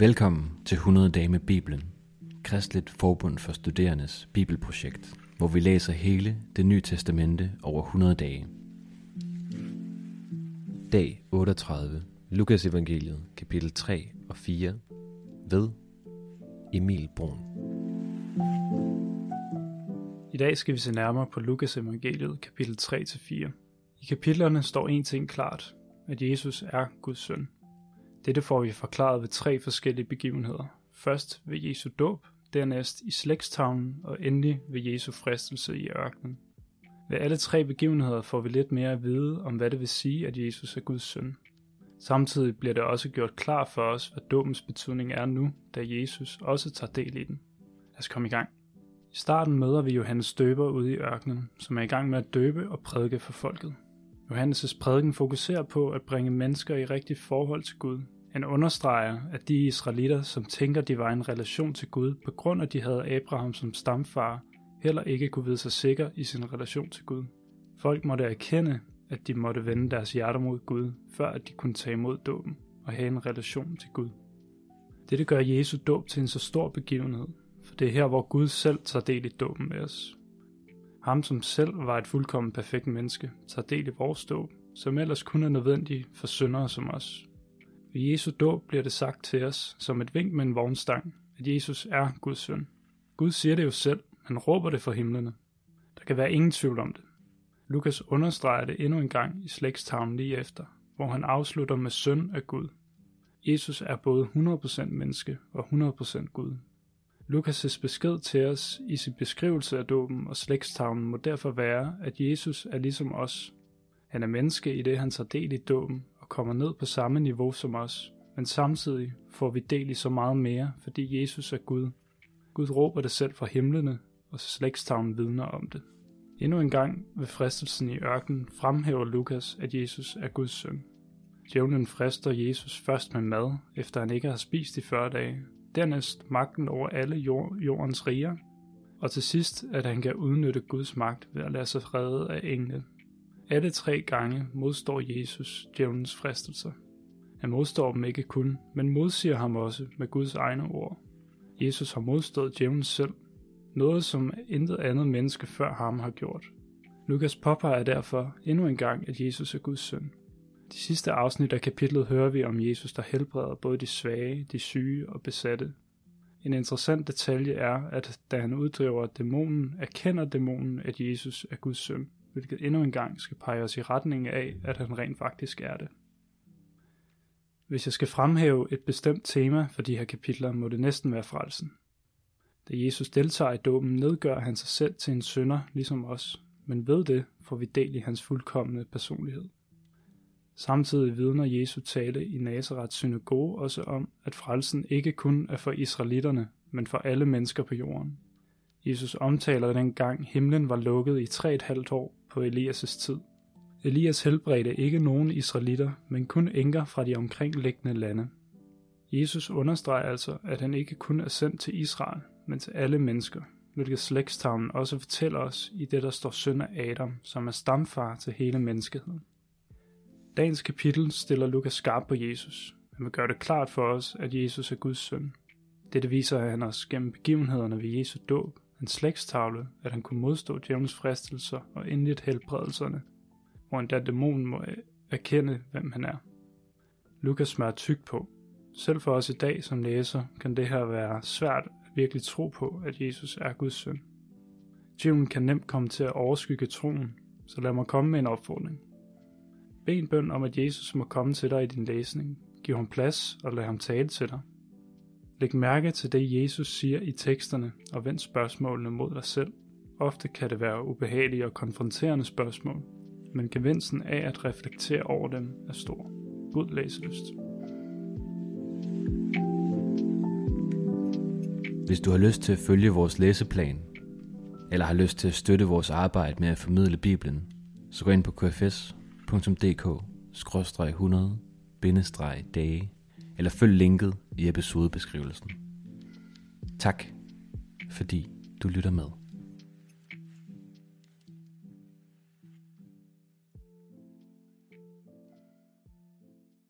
Velkommen til 100 dage med Bibelen, Kristligt Forbund for Studerendes Bibelprojekt, hvor vi læser hele det nye testamente over 100 dage. Dag 38, Lukas evangeliet, kapitel 3 og 4, ved Emil Brun. I dag skal vi se nærmere på Lukas evangeliet, kapitel 3-4. I kapitlerne står en ting klart, at Jesus er Guds søn. Dette får vi forklaret ved tre forskellige begivenheder. Først ved Jesu dåb, dernæst i slægstavnen og endelig ved Jesu fristelse i ørkenen. Ved alle tre begivenheder får vi lidt mere at vide om, hvad det vil sige, at Jesus er Guds søn. Samtidig bliver det også gjort klar for os, hvad dåbens betydning er nu, da Jesus også tager del i den. Lad os komme i gang. I starten møder vi Johannes døber ude i ørkenen, som er i gang med at døbe og prædike for folket. Johannes' prædiken fokuserer på at bringe mennesker i rigtigt forhold til Gud. Han understreger, at de israelitter, som tænker, de var i en relation til Gud, på grund af at de havde Abraham som stamfar, heller ikke kunne vide sig sikker i sin relation til Gud. Folk måtte erkende, at de måtte vende deres hjerter mod Gud, før at de kunne tage imod dåben og have en relation til Gud. Dette gør Jesu dåb til en så stor begivenhed, for det er her, hvor Gud selv tager del i dåben med os. Ham, som selv var et fuldkommen perfekt menneske, tager del i vores dåb, som ellers kun er nødvendig for syndere som os. Ved Jesu dåb bliver det sagt til os som et vink med en vognstang, at Jesus er Guds søn. Gud siger det jo selv, han råber det fra himlene. Der kan være ingen tvivl om det. Lukas understreger det endnu en gang i slægstavnen lige efter, hvor han afslutter med søn af Gud. Jesus er både 100% menneske og 100% Gud. Lukas' besked til os i sin beskrivelse af dåben og slægstavlen må derfor være, at Jesus er ligesom os. Han er menneske i det, han tager del i dåben og kommer ned på samme niveau som os, men samtidig får vi del i så meget mere, fordi Jesus er Gud. Gud råber det selv fra himlene, og slægstavlen vidner om det. Endnu en gang ved fristelsen i ørkenen fremhæver Lukas, at Jesus er Guds søn. Djævlen frister Jesus først med mad, efter han ikke har spist i 40 dage, dernæst magten over alle jord, jordens riger, og til sidst, at han kan udnytte Guds magt ved at lade sig redde af engle. Alle tre gange modstår Jesus djævelens fristelser. Han modstår dem ikke kun, men modsiger ham også med Guds egne ord. Jesus har modstået djævlen selv, noget som intet andet menneske før ham har gjort. Lukas påpeger derfor endnu en gang, at Jesus er Guds søn. De sidste afsnit af kapitlet hører vi om Jesus, der helbreder både de svage, de syge og besatte. En interessant detalje er, at da han uddriver dæmonen, erkender dæmonen, at Jesus er Guds søn, hvilket endnu en gang skal pege os i retning af, at han rent faktisk er det. Hvis jeg skal fremhæve et bestemt tema for de her kapitler, må det næsten være frelsen. Da Jesus deltager i dåben, nedgør han sig selv til en synder, ligesom os, men ved det får vi del i hans fuldkommende personlighed. Samtidig vidner Jesu tale i Nazarets synagoge også om, at frelsen ikke kun er for israelitterne, men for alle mennesker på jorden. Jesus omtaler den gang himlen var lukket i tre et halvt år på Elias' tid. Elias helbredte ikke nogen israelitter, men kun enker fra de omkringliggende lande. Jesus understreger altså, at han ikke kun er sendt til Israel, men til alle mennesker, hvilket slægstavnen også fortæller os i det, der står søn af Adam, som er stamfar til hele menneskeheden. Dagens kapitel stiller Lukas skarp på Jesus. Han vil gøre det klart for os, at Jesus er Guds søn. Dette viser han os gennem begivenhederne ved Jesu dåb, hans slægstavle, at han kunne modstå djævnens fristelser og endeligt helbredelserne, hvor endda dæmonen må erkende, hvem han er. Lukas smager tyk på. Selv for os i dag som læser kan det her være svært at virkelig tro på, at Jesus er Guds søn. Djævlen kan nemt komme til at overskygge troen, så lad mig komme med en opfordring. Bed en bøn om, at Jesus må komme til dig i din læsning. Giv ham plads og lad ham tale til dig. Læg mærke til det, Jesus siger i teksterne, og vend spørgsmålene mod dig selv. Ofte kan det være ubehagelige og konfronterende spørgsmål, men gevinsten af at reflektere over dem er stor. God læselyst. Hvis du har lyst til at følge vores læseplan, eller har lyst til at støtte vores arbejde med at formidle Bibelen, så gå ind på www.dk-100-dage eller følg linket i episodebeskrivelsen. Tak, fordi du lytter med.